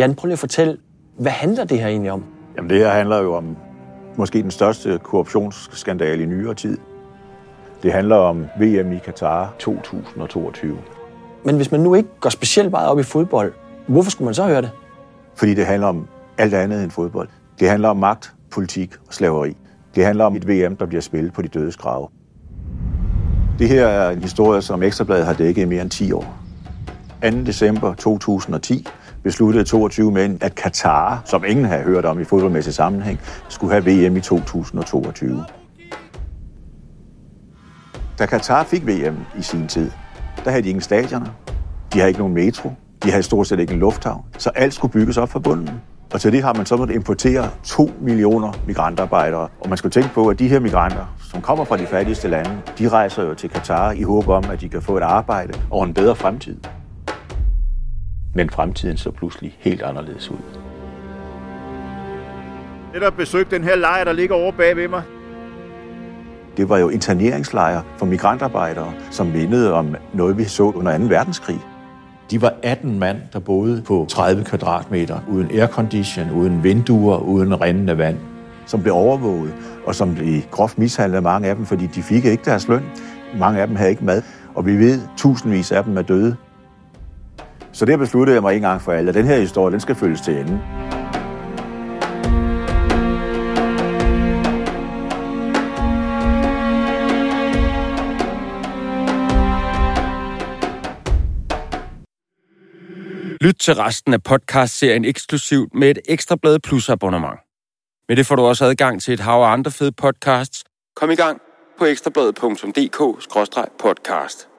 Jan, prøv lige at fortælle, hvad handler det her egentlig om? Jamen det her handler jo om måske den største korruptionsskandale i nyere tid. Det handler om VM i Katar 2022. Men hvis man nu ikke går specielt meget op i fodbold, hvorfor skulle man så høre det? Fordi det handler om alt andet end fodbold. Det handler om magt, politik og slaveri. Det handler om et VM, der bliver spillet på de dødes grave. Det her er en historie, som Ekstrabladet har dækket i mere end 10 år. 2. december 2010 besluttede 22 mænd, at Katar, som ingen havde hørt om i fodboldmæssig sammenhæng, skulle have VM i 2022. Da Katar fik VM i sin tid, der havde de ingen stadioner, de havde ikke nogen metro, de havde stort set ikke en lufthavn, så alt skulle bygges op fra bunden. Og til det har man så måttet importere 2 millioner migrantarbejdere. Og man skulle tænke på, at de her migranter, som kommer fra de fattigste lande, de rejser jo til Katar i håb om, at de kan få et arbejde og en bedre fremtid. Men fremtiden så pludselig helt anderledes ud. Det der besøgt den her lejr, der ligger over bag ved mig. Det var jo interneringslejre for migrantarbejdere, som mindede om noget, vi så under 2. verdenskrig. De var 18 mand, der boede på 30 kvadratmeter, uden aircondition, uden vinduer, uden rindende vand, som blev overvåget, og som blev groft mishandlet mange af dem, fordi de fik ikke deres løn. Mange af dem havde ikke mad, og vi ved, tusindvis af dem er døde. Så det besluttede jeg mig en gang for alle, at den her historie, den skal følges til ende. Lyt til resten af podcast-serien eksklusivt med et ekstra blad Plus abonnement. Med det får du også adgang til et hav af andre fede podcasts. Kom i gang på ekstrabladet.dk-podcast.